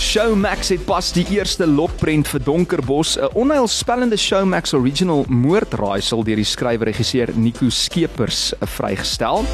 Showmax het pas die eerste lokprent vir Donkerbos, 'n onheilspellende Showmax original moordraaisel deur die skrywer-regisseur Nico Skeepers vrygestel.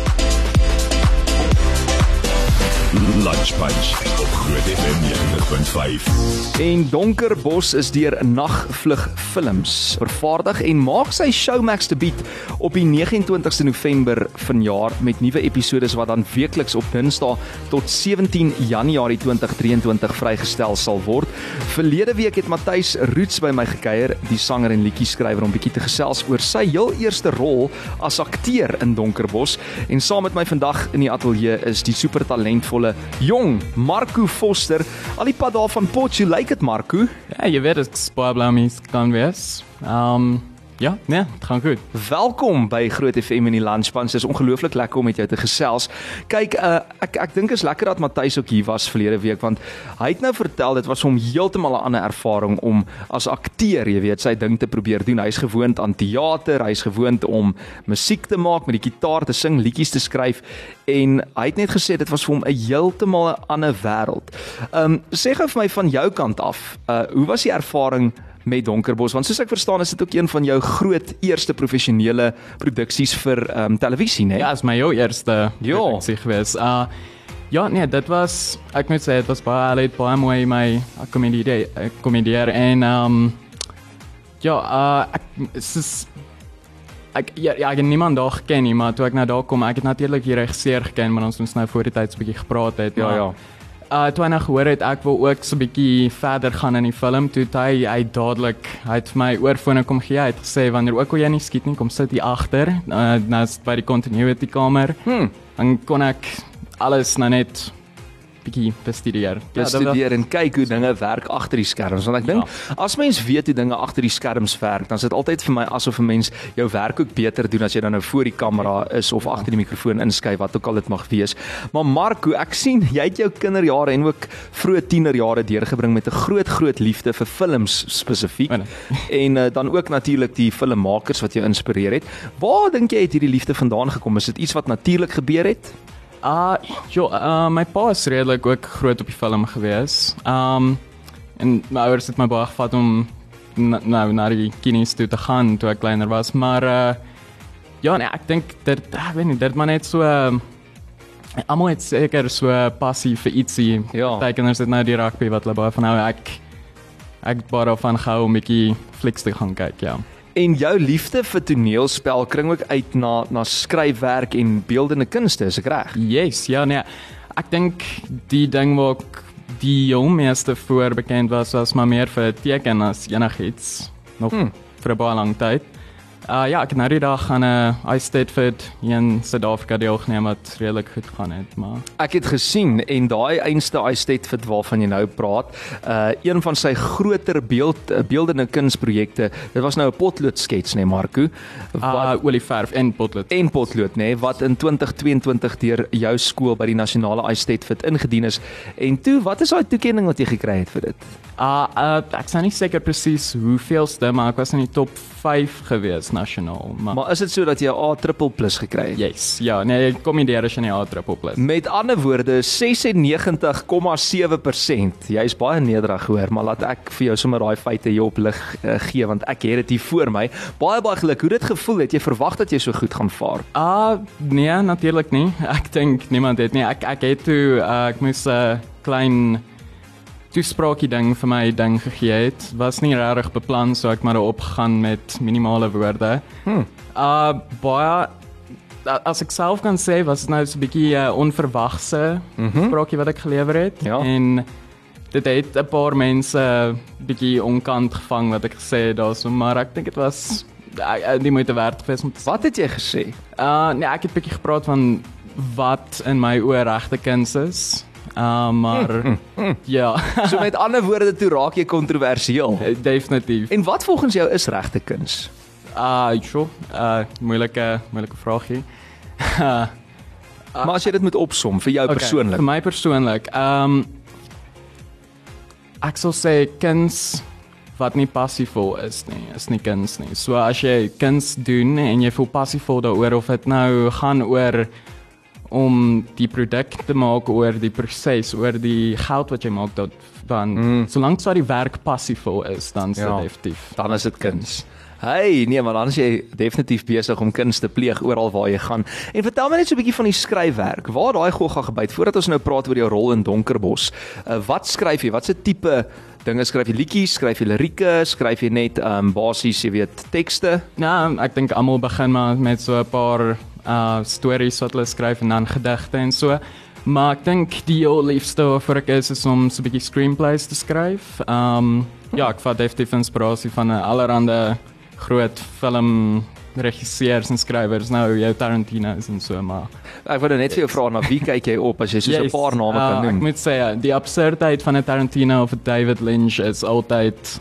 Lunch Punch Groot FM 90.5. En Donkerbos is deur Nagvlug Films vervaardig en maak sy Showmax debuut op die 29ste November vanjaar met nuwe episode wat dan weekliks op Dinsdae tot 17 Januarie 2023 vrygestel sal word. Verlede week het Matthys Roots by my gekuier, die sanger en liedjie-skrywer om bietjie te gesels oor sy heel eerste rol as akteur in Donkerbos en saam met my vandag in die ateljee is die super talentvolle jong Marco Foster. Al die pad daar van Potchefstroom, lyk dit Marco? Ja, jy weet dit spaarblamies kan wees. Ehm um, ja, nee, dit gaan goed. Welkom by Groot FM in die Lunchpans. Dit is ongelooflik lekker om met jou te gesels. Kyk, uh, ek ek dink is lekker dat Matthys ook hier was verlede week want hy het nou vertel dit was hom heeltemal 'n ander ervaring om as akteur, jy weet, sy ding te probeer doen. Hy's gewoond aan teater, hy's gewoond om musiek te maak, met die kitaar te sing, liedjies te skryf en hy het net gesê dit was vir hom 'n heeltemal 'n ander wêreld. Ehm um, sê gou vir my van jou kant af, uh hoe was die ervaring met Donkerbos want soos ek verstaan is dit ook een van jou groot eerste professionele produksies vir ehm um, televisie nê? Ja, is my jou eerste Ja. produksie gewees. Uh ja, nee, dit was ek moet sê dit was baie hulle het baie mooi my komedie komedieer en ehm um, ja, uh ek is ek ja, ja, ek het niemand daar geken nie, maar toe ek nou daar kom, ek het natuurlik die regisseur geken, maar ons moes nou voor die tyd 'n bietjie gepraat het. Ja, maar, ja. Uh toe hy nou gehoor het ek wil ook so 'n bietjie verder gaan in die film, toe het hy hy dadelik hy het vir my oorfone kom gee, hy het gesê wanneer ook al jy nie skiet nie, kom sit hier agter. Uh nou is by die continuity kamer. Hm. Dan kon ek alles nou net bietjie bestudeer. Ja, bestudeer en kyk hoe dinge werk agter die skerms want ek dink ja. as mens weet hoe dinge agter die skerms werk dan is dit altyd vir my asof 'n mens jou werk ook beter doen as jy dan nou voor die kamera is of agter die mikrofoon inskuif wat ook al dit mag wees. Maar Marco, ek sien jy het jou kinderjare en ook vroeë tienerjare deurgebring met 'n groot groot liefde vir films spesifiek Wel, en uh, dan ook natuurlik die filmmakers wat jou inspireer het. Waar dink jy het hierdie liefde vandaan gekom? Is dit iets wat natuurlik gebeur het? Ah, jo, uh, my pa is redelik ook groot op die film gewees. Um en my ouers het my baie gevat om na- nou na die kines toe te gaan toe ek kleiner was, maar uh ja, nee, ek dink dit ek weet nie, dit maar net so uh, almal het seker so passie vir ietsie. Ja. Party kinders het nou die rugby wat hulle baie van hou. Ek ek het baie daarvan gehou om 'n bietjie flieks te gaan kyk, ja. En jou liefde vir toneelspel kring ook uit na na skryfwerk en beeldende kunste, is ek reg? Yes, ja nee. Ek dink die ding waar ek die jong meeste voor bekend was was maar meer vir teken as enigiets nog Hmm. vir 'n baie lang tyd. Uh ja, ek het nou die dag aan 'n uh, Stateford hier in Suid-Afrika deelgeneem wat redelik goed gaan het, maar Ek het gesien en daai einste Estetfit waarvan jy nou praat, uh een van sy groter beeld beeldende kunsprojekte. Dit was nou 'n potlood skets nê, nee, Marco. uh olieverf en potlood. en potlood nê nee, wat in 2022 deur jou skool by die nasionale Estetfit ingedien is. En toe, wat is daai toekenning wat jy gekry het vir dit? Uh, uh ek sien nie seker presies hoeveelste, maar ek was in die top 5 gewees nasionaal, maar, maar is dit so dat jy 'n A triple plus gekry het? yes, ja, nee, kom nie deur as jy nie 'n triple plus. Met ander woorde 96,7%. Jy's baie nederig hoor, maar laat ek vir jou sommer daai feite hier op lig uh, gee want ek het dit hier voor my. Baie baie geluk. Hoe dit gevoel het? Jy verwag dat jy so goed gaan vaar? Ah, nee, natuurlik nie. Ek dink niemand het nie. Ek ek het toe uh, ek moes 'n uh, klein toespraakie ding vir my ding gegee het. Was nie regtig beplan so ek maar op gegaan met minimale woorde. Hmm. Uh baie as ek self kan sê was dit nou so 'n bietjie uh, onverwagse mm -hmm. spraakie wat ek gelewer het Ja. en dit het 'n paar mense bietjie onkant gevang wat ek gesê het daarso, maar ek dink dit was uh, die moeite werd geweest om te Wat het jy gesê? Uh nee, ek het 'n bietjie gepraat van wat in my oë regte kuns is. Uh maar ja, So met ander woorde, toe raak jy kontroversieel. definitief. En wat volgens jou is regte kuns? Uh sure. Uh moeilike moeilike vraagie. Uh, Maar as jy dit moet opsom vir jou okay, persoonlik. Vir my persoonlik, ehm um, ek sal sê kuns wat nie passievol is nie, is nie kuns nie. So as jy kuns doen en jy voel passievol daaroor of dit nou gaan oor om die produk te maak oor die proses, oor die geld wat jy maak dat dan mm. solank so die werk passievol is, dan is dit Ja. definitief. Dan is dit kuns. Hey, nee, maar dan is jy definitief besig om kuns te pleeg oral waar jy gaan. En vertel my net so 'n bietjie van die skryfwerk. Waar daai gogga gebyt voordat ons nou praat oor jou rol in Donkerbos. Uh, wat skryf jy? Watse tipe dinge skryf jy? Liedjies, skryf jy lirieke, skryf jy net ehm um, basies, jy weet, tekste? Ja, ek dink almal begin maar met so 'n paar uh stories wat hulle skryf en dan gedigte en so. Maar ek dink die heel liefste waarvoor ek is is om so 'n bietjie screenplays te skryf. Um ja, ek vat definitief inspirasie van 'n allerhande groot film regisseurs en skrywers nou jou Tarantino's en so maar Ek wou nou net vir jou vra na wie kyk jy op as jy so 'n Yes, paar name kan uh, noem? Ek moet sê ja, die absurdheid van 'n Tarantino of 'n David Lynch is altyd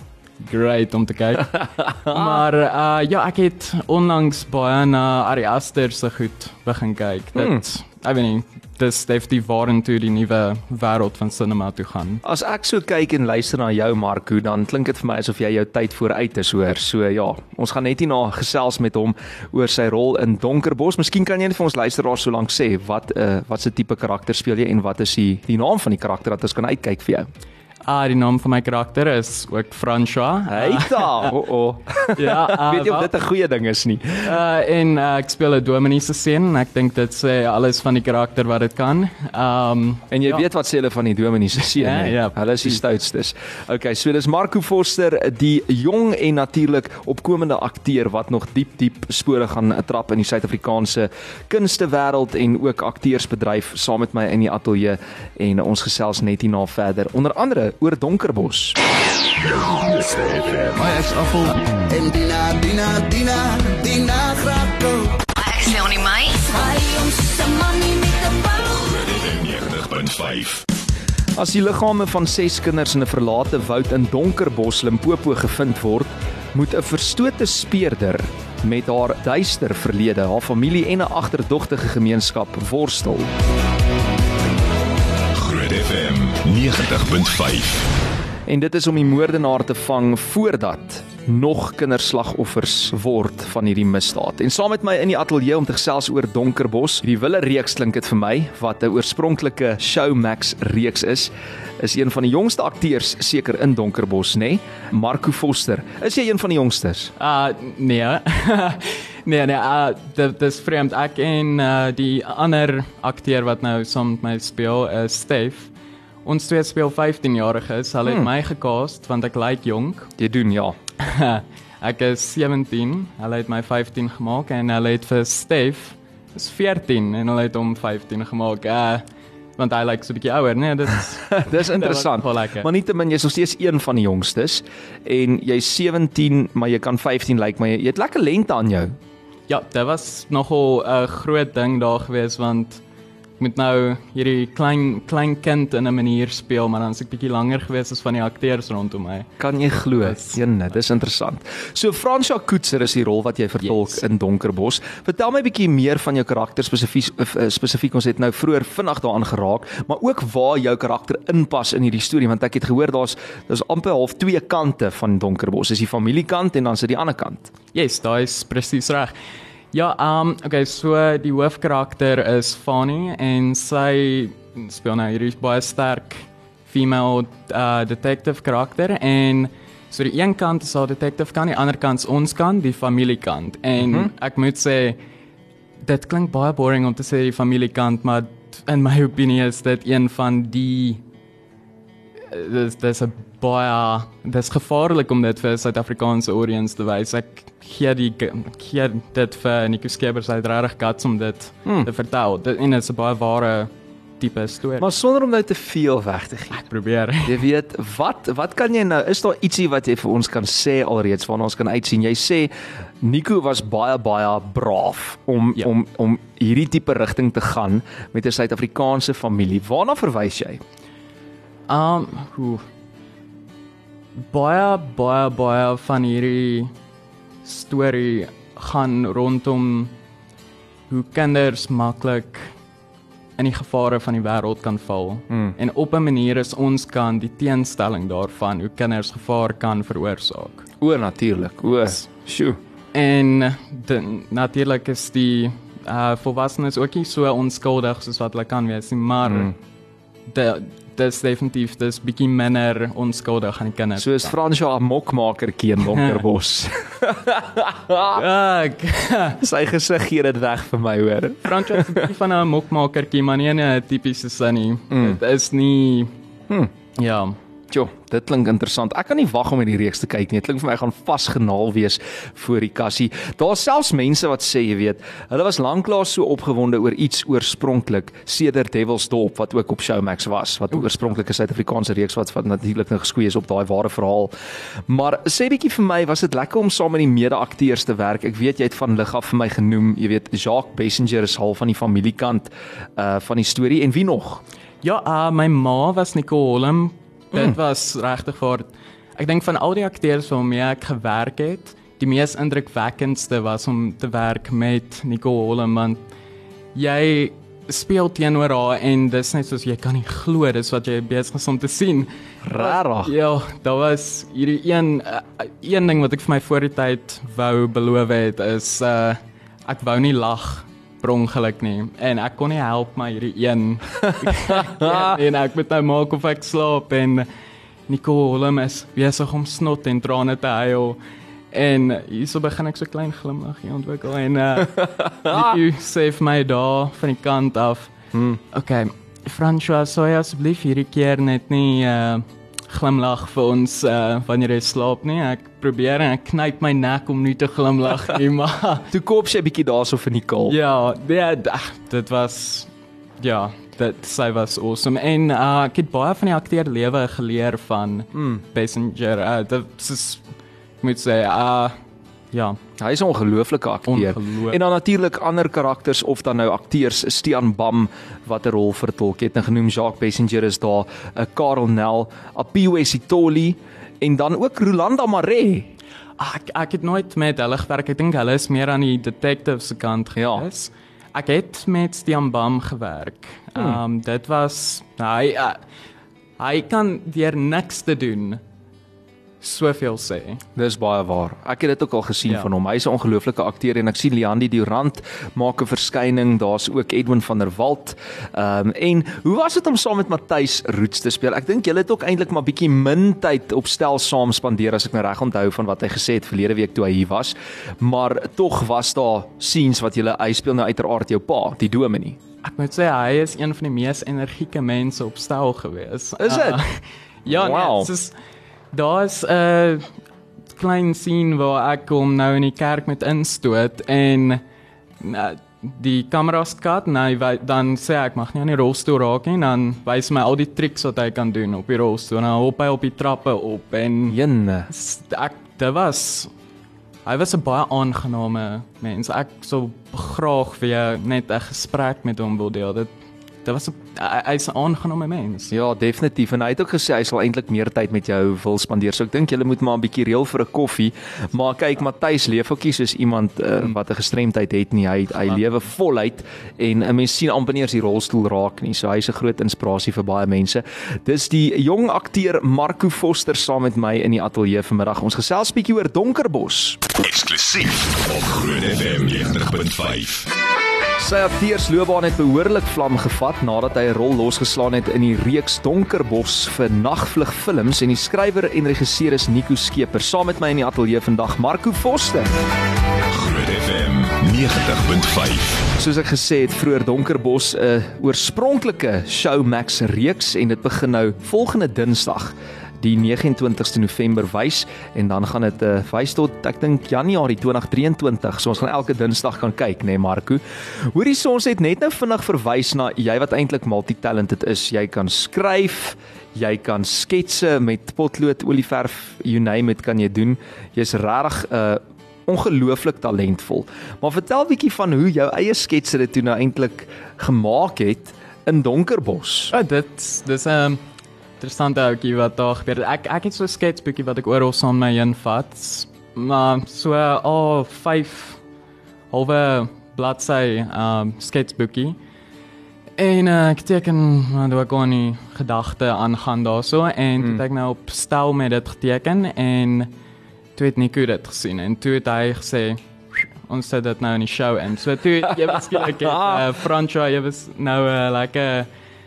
great om te kyk. maar uh ja, ek het onlangs baie na Ari Aster se goed begin kyk. Dit Hmm. ek weet nie, dis definitief warentoe die nuwe wêreld van cinema toe gaan. As ek so kyk en luister na jou Marco, dan klink dit vir my asof jy jou tyd vooruit is hoor. So ja, ons gaan net hierna gesels met hom oor sy rol in Donkerbos. Miskien kan jy net vir ons luisteraars so lank sê wat uh wat se tipe karakter speel jy en wat is die die naam van die karakter dat ons kan uitkyk vir jou. Ah, die naam van my karakter is ook François. Hey da. O oh, oh. ja, uh, Weet jy of dit 'n goeie ding is nie? Uh en uh, ek speel 'n dominee se seun. Ek dink dit sê alles van die karakter wat dit kan. Um En jy Ja. weet wat sê hulle van die dominee se seun, Ja, hè? ja, Hulle is die stoutstes. Okay, so dis Marco Foster, die jong en natuurlik opkomende akteur wat nog diep diep spore gaan trap in die Suid-Afrikaanse kunstewêreld en ook akteursbedryf saam met my in die ateljee en ons gesels net hierna verder. Onder andere oor Donkerbos. My ek's afval. En Dina, Dina, Dina, Dina Grappo. Ek is Leonie May. Hy ons se manie met 'n bal. 90.5. As die liggame van 6 kinders in 'n verlate woud in Donkerbos, Limpopo gevind word, moet 'n verstote speurder met haar duister verlede, haar familie en 'n agterdogtige gemeenskap worstel. FM 90.5. En dit is om die moordenaar te vang voordat nog kinderslagoffers word van hierdie misdaad. En saam met my in die ateljee om te gesels oor Donkerbos, die wille reeks klink dit vir my wat 'n oorspronklike Showmax reeks is, is een van die jongste akteurs seker in Donkerbos, nê? Nee? Marco Foster. Is jy een van die jongstes? Uh nee. nee nee, uh dit dis vreemd. Ek en uh die ander akteur wat nou saam met my speel is Stef. Ons twee speel 15-jariges. Hulle het Hmm. my gecast want ek lyk jonk. Jy doen ja. ek is 17. Hulle het my 15 gemaak en hulle het vir Stef is 14 en hulle het hom 15 gemaak. Uh want hy lyk so 'n bietjie ouer, nee, dit is Dis interessant. Maar nietemin jy's nog steeds een van die jongstes en jy's 17, maar jy kan 15 lyk, maar jy, jy het lekker lengte aan jou. Ja, dit was nogal 'n groot ding daar gewees want ek moet nou hierdie klein klein kind in 'n manier speel, maar dan is ek bietjie langer gewees as van die akteurs rondom my. Kan jy glo? Ene, dis interessant. So Fransja Koetser is die rol wat jy vertolk Yes. in Donkerbos. Vertel my bietjie meer van jou karakter spesifiek uh, spesifiek ons het nou vroeër vinnig daaraan geraak, maar ook waar jou karakter inpas in hierdie storie want ek het gehoor daar's daar's amper half twee kante van Donkerbos. Dis die familiekant en dan sit die ander kant. Yes, daai is presies reg. Ja, um okay, so die hoofkarakter is Fanny en sy speel nou hierdie baie sterk female uh detective karakter en so die een kant is haar detective kant, die ander kant is ons kant, die familiekant. En mm -hmm. ek moet sê dit klink baie boring om te sê die familiekant, maar in my opinie is dit een van die dis dis 'n baie dis gevaarlik om dit vir 'n Suid-Afrikaanse audience te wys. Ek gee die gee dit vir Nico Skeepers uit regtig guts om dit hmm. te vertel. Dit en dit is 'n baie ware tipe storie. Maar sonder om nou te veel weg te gee. ek probeer. Jy weet, wat wat kan jy nou is daar ietsie wat jy vir ons kan sê alreeds waarna ons kan uitsien? Jy sê Nico was baie baie braaf om. Ja. om om hierdie tipe rigting te gaan met 'n Suid-Afrikaanse familie. Waarna verwys jy? Um hoe baie baie baie van hierdie storie gaan rondom hoe kinders maklik in die gevare van die wêreld kan val. Mm. En op 'n manier is ons kan die teenstelling daarvan hoe kinders gevaar kan veroorsaak. O natuurlik. O. Sjoe. En natuurlik is die uh volwassenes ook nie so onskuldig soos wat hulle kan wees nie, maar mm. de, dis definitief dis bietjie minder onskuldig aan die kinders. Soos Fransja 'n mokmakertjie in Donkerbos. Ek Sy gesig gee dit weg vir my, hoor. Fransjo is 'n bietjie van 'n mokmakertjie, maar nie 'n tipiese sin nie. Mm. Dit is nie Hm. Ja. Jo, dit klink interessant. Ek kan nie wag om hierdie reeks te kyk nie. Dit klink vir my gaan vasgenaal wees voor die kassie. Daar's selfs mense wat sê, jy weet, hulle was lanklaas so opgewonde oor iets oorspronklik, sedert Devil's Dop wat ook op Showmax was, wat 'n oorspronklike Suid-Afrikaanse reeks wat wat natuurlik nou geskoei is op daai ware verhaal. Maar sê bietjie vir my, was dit lekker om saam met die mede-akteurs te werk? Ek weet jy het van lig af vir my genoem, jy weet, Jacques Passenger is half van die familiekant uh van die storie en wie nog? Ja, uh, my ma was Nicole Holm. Dit mm. was regtig vir ek dink van al die akteurs waarmee ek gewerk het, die mees indrukwekkendste was om te werk met Nicole Holm want jy speel teenoor haar en dis net soos jy kan nie glo dis wat jy besig is om te sien. Rarig. Ja, daar was hierdie een uh, een ding wat ek vir my voor die tyd wou beloof het is uh ek wou nie lag per ongeluk nie en ek kon nie help maar hierdie een en ek moet nou maak of ek slaap en Nicole Holm is besig om snot en trane te huil en hierso begin ek so klein glimlaggie ontwikkel en uh sê vir my daar van die kant af. Hmm. Okay, François, sou jy asseblief hierdie keer net nie uh glimlag vir ons uh wanneer jy slaap nie. Ek probeer en ek knyp my nek om nie te glimlag nie, maar Toe kop sy bietjie daarso vir Nicole. ja, dit ag, dit was ja, dit sy was awesome en uh ek het baie van die akteur lewe geleer van mm. Passenger. Uh dit is ek moet sê uh ja, Hy is 'n ongelooflike akteur. En dan natuurlik ander karakters of dan nou akteurs, Stian Bam wat 'n rol vertolk het. En genoem Jacques Passenger is daar, 'n Karel Nel, Apiwe Sitoli en dan ook Rolanda Maree. Ek ek het nooit met hulle gewerk. Ek dink hulle is meer aan die detective se kant Ja. gewees. Ek het met Stian Bam gewerk. Ehm um, dit was hy uh, hy kan deur niks te doen soveel sê. Dis baie waar. Ek het dit ook al gesien ja. Van hom. Hy's 'n ongelooflike akteur en ek sien Leandi Durant maak 'n verskyning. Daar's ook Edwin van der Walt. Ehm um, en hoe was dit om saam met Matthys Roots te speel? Ek dink julle het ook eintlik maar bietjie min tyd op stel saam spandeer as ek nou reg onthou van wat hy gesê het verlede week toe hy hier was. Maar tog was daar scenes wat julle hy speel nou uiteraard jou pa, die Dominee. Ek moet sê hy is een van die mees energieke mense op stel gewees. Is dit? Uh, ja, Wow. nee, dis daar's 'n klein scene waar ek hom nou in die kerk met instoot en uh, die kameras kat nou dan sê ek mag nie aan die rolstoel raak nie dan wys my al die triks wat hy kan doen op die rolstoel en dan hop hy op die trappe op en Jenne. ek dit was hy was 'n baie aangename mens. Ek sou graag weer net 'n gesprek met hom wil deel. Dit dit was 'n hy- hy's 'n aangename mens. Ja, definitief en hy het ook gesê hy sal eintlik meer tyd met jou wil spandeer. So ek dink julle moet maar 'n bietjie reël vir 'n koffie. Maar kyk, Matthys leef ook nie soos iemand uh, wat 'n gestremdheid het nie. Hy hy lewe voluit en 'n mens sien amper nie eens die rolstoel raak nie. So hy's 'n groot inspirasie vir baie mense. Dis die jong akteur Marco Foster saam met my in die ateljee vanmiddag. Ons gesels bietjie oor Donkerbos. Eksklusief op Groot FM 90.5. Sy akteursloopbaan het behoorlik vlam gevat nadat hy 'n rol losgeslaan het in die reeks Donkerbos vir Nagvlug Films en die skrywer en regisseur is Nico Skeper. Saam met my in die ateljee vandag Marco Foster. Groot FM 90.5. Soos ek gesê het, vroeër Donkerbos 'n oorspronklike Showmax reeks en dit begin nou volgende Dinsdag die 29ste November wys en dan gaan dit uh, wys tot ek dink Januarie 2023. So ons gaan elke Dinsdag kan kyk, nê nee, Marco. Hoorie so ons het net nou vinnig verwys na jy wat eintlik multitalented is. Jy kan skryf, jy kan sketse met potlood, olieverf, you name it kan jy doen. Jy's regtig 'n uh, ongelooflik talentvol. Maar vertel bietjie van hoe jou eie sketse dit toe nou eintlik gemaak het in Donkerbos. Ja, dit dis 'n um, interessante ouetjie wat daar gebeur het. Ek ek het so 'n sketsboekie wat ek oral saam met my invat. Maar so al 5 halwe bladsy um sketsboekie. En uh, ek teken maar daar kon nie gedagte aangaan daarso en het ek nou op stel met dit geteken en toe het Nico dit gesien en toe het hy gesê ons sit dit nou in die show in. So toe jy was skielik het uh, François jy was nou 'n uh, lekker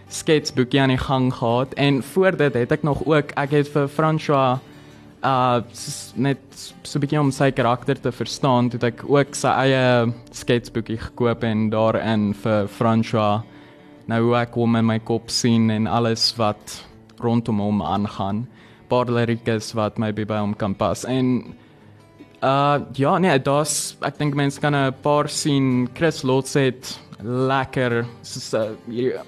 sketsboekie aan die gang gehad en voor dit het ek nog ook ek het vir François uh net so 'n bietjie om sy karakter te verstaan, het ek ook sy eie sketsboekie gekoop en daarin vir François nou hoe ek hom in my kop sien en alles wat rondom hom aangaan. Paar lirieke wat maybe by hom kan pas. En uh ja, nee, daar's ek dink mense kan 'n paar sien Chris Lots het lekker soos 'n hierdie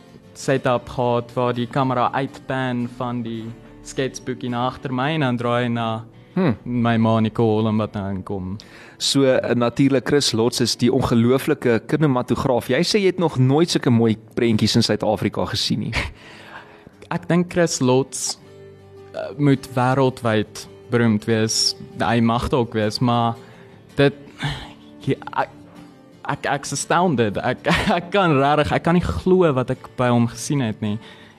setup gehad waar die kamera uitpan van die sketsboekie na agter my en dan draai na hmm. my ma Nicole en wat dan kom. So uh, natuurlik Chris Lots is die ongelooflike kinematograaf. Jy sê jy het nog nooit sulke mooi prentjies in Suid-Afrika gesien nie. Ek dink Chris Lots uh, moet wêreldwyd beroemd wees. Hy mag dit ook wees, maar dit ek ek ek's astounded. Ek ek kan regtig, ek kan nie glo wat ek by hom gesien het nie.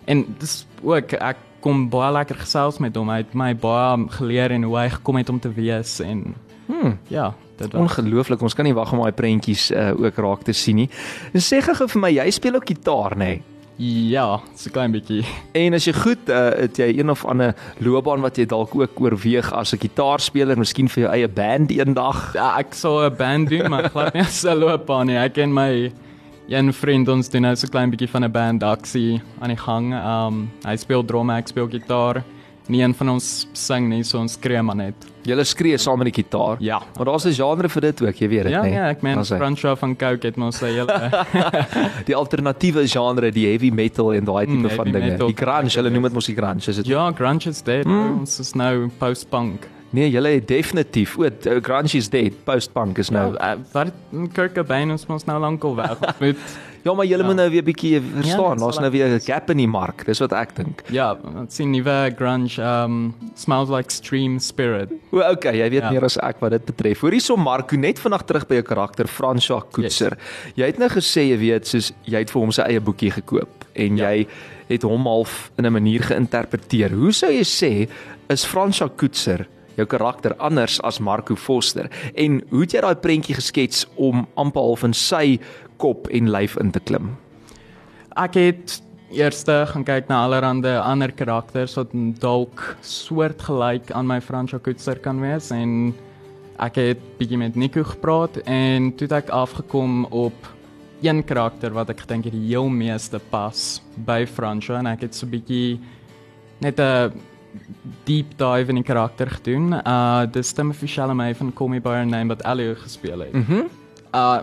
En dis ook ek kom baie lekker gesels met hom. Hy het my baie geleer en hoe hy gekom het om te wees en Hmm. ja, dit was Ongelooflik. Ons kan nie wag om daai prentjies uh, ook raak te sien nie. En sê gou vir my, jy speel ook gitaar, nê? Nee? Ja, so klein bietjie. En as jy goed uh, het jy een of ander loopbaan wat jy dalk ook oorweeg as 'n gitaarspeler, miskien vir jou eie band eendag. Ja, ek sou 'n band doen, maar glad nie as 'n loopbaan nie. Ek en my een vriend ons doen nou so klein bietjie van 'n band aksie aan die gang. Um hy speel drum, ek speel gitaar. Nie een van ons sing nie, so ons skree maar net. Jy skree saam met die gitaar. Ja. Maar daar's 'n genre vir dit ook, jy weet dit, Ja, nê? ja, ek meen. Francois van Coke het mos sy hele die alternatiewe genre, die heavy metal en daai tipe Mm, van dinge. metal. Die grunge, hulle noem dit mos die grunge, is dit? Ja, grunge is dead. Mm. Ons is nou post-punk. Nee, julle het definitief. O, grunge is dead, post-punk is nou. Nou, uh, wat Kurt Cobain ons mos nou lankal weg ontmoet. Ja, maar julle moet nou weer bietjie verstaan. dit Daar's sal nou weer 'n gap in die mark. Dis wat ek dink. ja, ons sien nuwe grunge um smells like extreme spirit. O, okay, jy weet Ja. meer as ek wat dit betref. Hoorie so Marco net vandag terug by jou karakter Fransja Koetser. Yes. Jy het nou gesê jy weet soos jy het vir hom sy eie boekie gekoop en ja. jy het hom half in 'n manier geïnterpreteer. Hoe sou jy sê is Fransja Koetser jou karakter anders as Marco Foster en hoe het jy daai prentjie geskets om amper half in sy kop en lyf in te klim? Ek het eers gaan kyk na allerlei ander karakters wat dalk soortgelyk aan my Franco Kutzer kan wees en ek het bietjie met Nico gepraat en toe het ek afgekom op een karakter wat ek gedink het die heel meeste pas by Franco en ek het so bietjie net 'n deep dive in die karakter gedoen. Uh dis Timothy Chalamet van Call Me by Your Name wat Elio gespeel het. Mhm. Mm Uh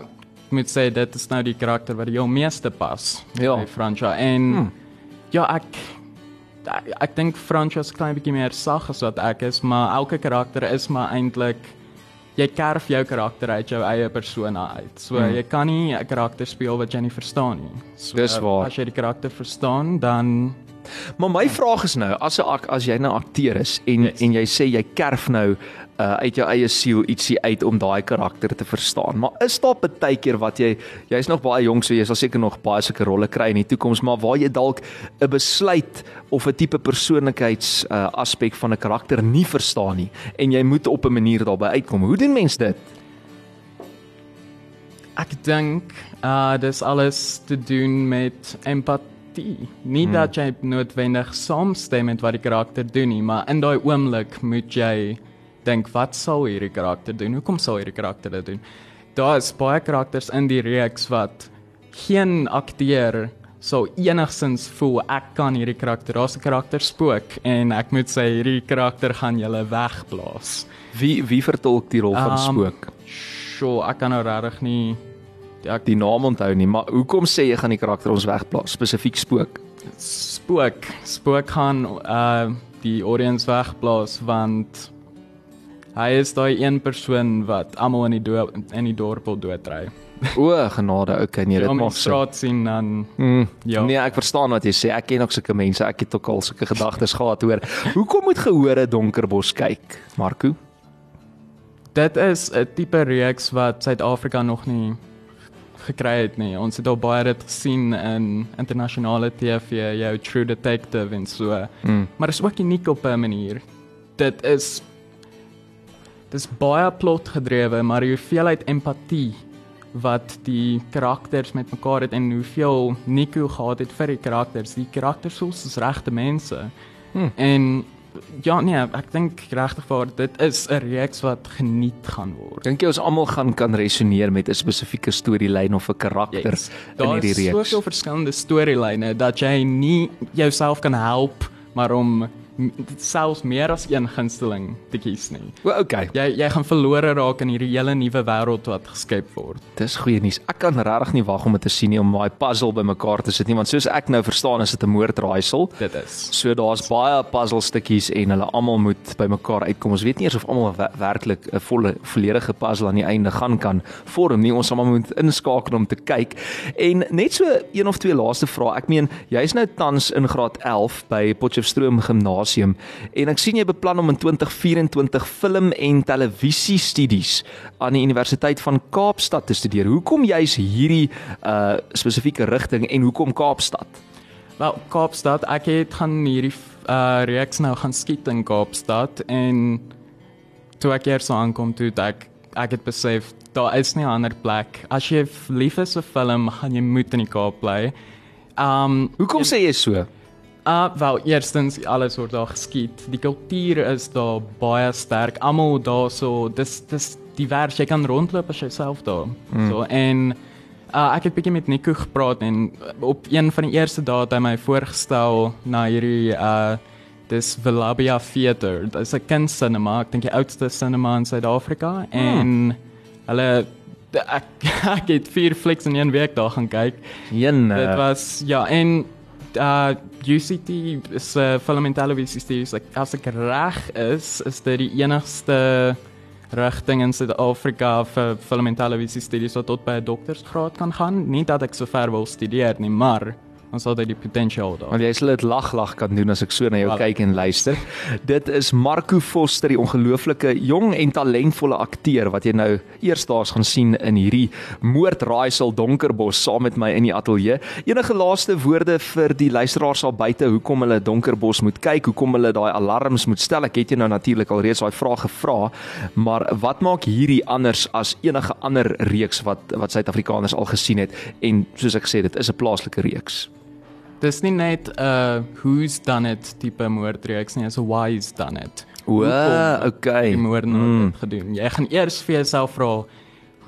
ek moet sê dit is nou die karakter wat die heel meeste pas Ja. by Francha en hmm. ja ek ek, ek dink Francha is klein bietjie meer sag as wat ek is maar elke karakter is maar eintlik jy kerf jou karakter uit jou eie persona uit. So hmm. jy kan nie 'n karakter speel wat jy nie verstaan nie. So Dis waar. as jy die karakter verstaan dan Maar my vraag is nou, as 'n as jy nou akteur is en yes. En jy sê jy kerf nou uh, uit jou eie siel ietsie uit om daai karakter te verstaan. Maar is daar baie keer wat jy jy's nog baie jonk so jy sal seker nog baie sulke rolle kry in die toekoms, maar waar jy dalk 'n besluit of 'n tipe persoonlikheids uh, aspek van 'n karakter nie verstaan nie en jy moet op 'n manier daarbey uitkom. Hoe doen mens dit? Ek dink uh dis alles te doen met empatie. Nie hmm. dat jy noodwendig saamstem met wat die karakter doen nie, maar in daai oomblik moet jy dink wat sal hierdie karakter doen? Hoekom sal hierdie karakter dit doen? Daar is baie karakters in die reeks wat geen akteur sou enigsins voel ek kan hierdie karakter. Daar's 'n karakter spook en ek moet sê hierdie karakter gaan julle wegblaas. Wie wie vertolk die rol van Um, spook? Sjoe, ek kan nou regtig nie ek Die naam onthou nie, maar hoekom sê jy gaan die karakter ons wegplaas spesifiek spook? Spook. Spook gaan uh die audience wegblaas want hy is daai een persoon wat almal in die dorp in die dorp wil doodry. O, genade, okay, nee, dit maak sin. straat sien dan Mm, Ja. Nee, ek verstaan wat jy sê. Ek ken ook sulke mense. Ek het ook al sulke gedagtes gehad hoor. Hoekom moet gehore Donkerbos kyk, Marco? dit is 'n tipe reeks wat Suid-Afrika nog nie gekry het nie. Ons het al baie dit gesien in internasionale TV, jou True Detective en so. Mm. Maar is ook uniek op 'n manier. Dit is dis baie plot gedrewe, maar die hoeveelheid empatie wat die karakters met mekaar het en hoeveel Nico gehad het vir die karakters. Die karakters voel soos regte mense. Hmm. En ja, nee, ek dink regtig waar dit is 'n reeks wat geniet gaan word. Dink jy ons almal gaan kan resoneer met 'n spesifieke storielyn of 'n karakter Yes. in Daar hierdie is reeks? soveel verskillende storielyne dat jy nie jouself kan help maar om selfs meer as een gunsteling te kies nie. O, okay. Jy jy gaan verlore raak in hierdie hele nuwe wêreld wat geskep word. Dis goeie nuus. Ek kan regtig nie wag om dit te sien nie om daai puzzle bymekaar te sit nie want soos ek nou verstaan is dit 'n moordraaisel. Dit is. So daar's baie puzzle stukkies en hulle almal moet bymekaar uitkom. Ons weet nie eers of almal we- werklik 'n volle volledige puzzle aan die einde gaan kan vorm nie. Ons almal moet inskakel om te kyk. En net so een of twee laaste vrae. Ek meen, jy's nou tans in graad 11 by Potchefstroom Gimnasium en ek sien jy beplan om in 2024 film en televisie studies aan die Universiteit van Kaapstad te studeer. Hoekom jy's hierdie uh spesifieke rigting en hoekom Kaapstad? Wel, Kaapstad, ek het gaan hierdie uh reeks nou gaan skiet in Kaapstad en toe ek hier so aankom toe ek ek het besef daar is nie 'n ander plek. As jy lief is vir film, gaan jy moet in die Kaap bly. Um Hoekom sê jy so? Uh wel, eerstens alles word daar geskiet. Die kultuur is daar baie sterk. Almal daar so, dis dis divers. Jy kan rondloop as jy self daar. Mm. So en uh ek het bietjie met Nico gepraat en op een van die eerste dae het hy my voorgestel na hierdie uh dis Velabia Theater. Dit is 'n kindcinema, ek dink die oudste cinema in Suid-Afrika en hulle ek ek het vier flieks in een week daar gaan kyk. Een Dit was ja en uh UCT 'n uh, film en televisie studies. Like, as ek reg is, is dit die enigste rigting in Suid-Afrika vir film en televisie studies wat tot by 'n doktorsgraad kan gaan. Nie dat ek so ver wil studeer nie, maar ons sal die potensiaal daar. Want jy sal dit lag lag kan doen as ek so na jou Wel. kyk en luister. Dit is Marco Foster, die ongelooflike jong en talentvolle akteur wat jy nou eersdaags gaan sien in hierdie Moordraaisel Donkerbos saam met my in die ateljee. Enige laaste woorde vir die luisteraars al buite hoekom hulle Donkerbos moet kyk, hoekom hulle daai alarms moet stel. Ek het jou nou natuurlik al reeds daai vraag gevra, maar wat maak hierdie anders as enige ander reeks wat wat Suid-Afrikaners al gesien het en soos ek gesê dit is 'n plaaslike reeks. Dis nie net 'n uh, who's done it tipe moordreeks nie, is 'n why's done it. O, okay. die moordenaar Mm. dit gedoen. Jy gaan eers vir jouself vra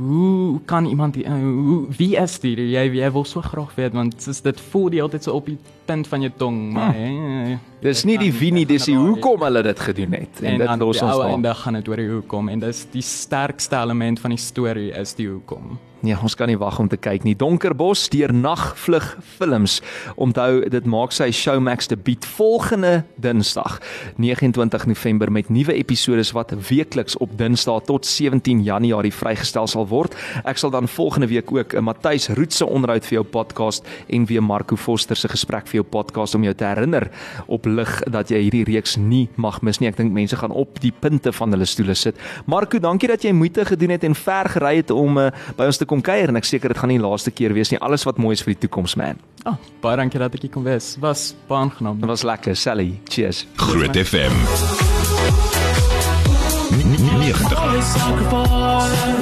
hoe kan iemand die, uh, hoe, wie is dit? Jy jy wil so graag weet want soos dit voel die altyd so op die punt van jou tong, maar eh, Dis nie die wie nie, dis die hoekom hulle dit gedoen het. En, en dit dan los ons ou daar. einde gaan dit oor die hoekom en dis die sterkste element van die storie is die hoekom. Ja, ons kan nie wag om te kyk nie. Donkerbos deur Nagvlug Films. Onthou, dit maak sy Showmax debuut volgende Dinsdag, 29 November met nuwe episode wat weekliks op Dinsdae tot 17 Januarie vrygestel sal word. Ek sal dan volgende week ook 'n Matthys Roet se onderhoud vir jou podcast en weer Marco Foster se gesprek vir jou podcast om jou te herinner op lig dat jy hierdie reeks nie mag mis nie. Ek dink mense gaan op die punte van hulle stoele sit. Marco, dankie dat jy moeite gedoen het en ver gery het om uh, by ons te kom kuier en ek seker dit gaan nie die laaste keer wees nie. Alles wat mooi is vir die toekoms, man. Ah, baie dankie dat ek hier kon wees. Was baie aangenaam. Dit was lekker, Sally. Cheers. Groot FM. 90. Always sacrifice.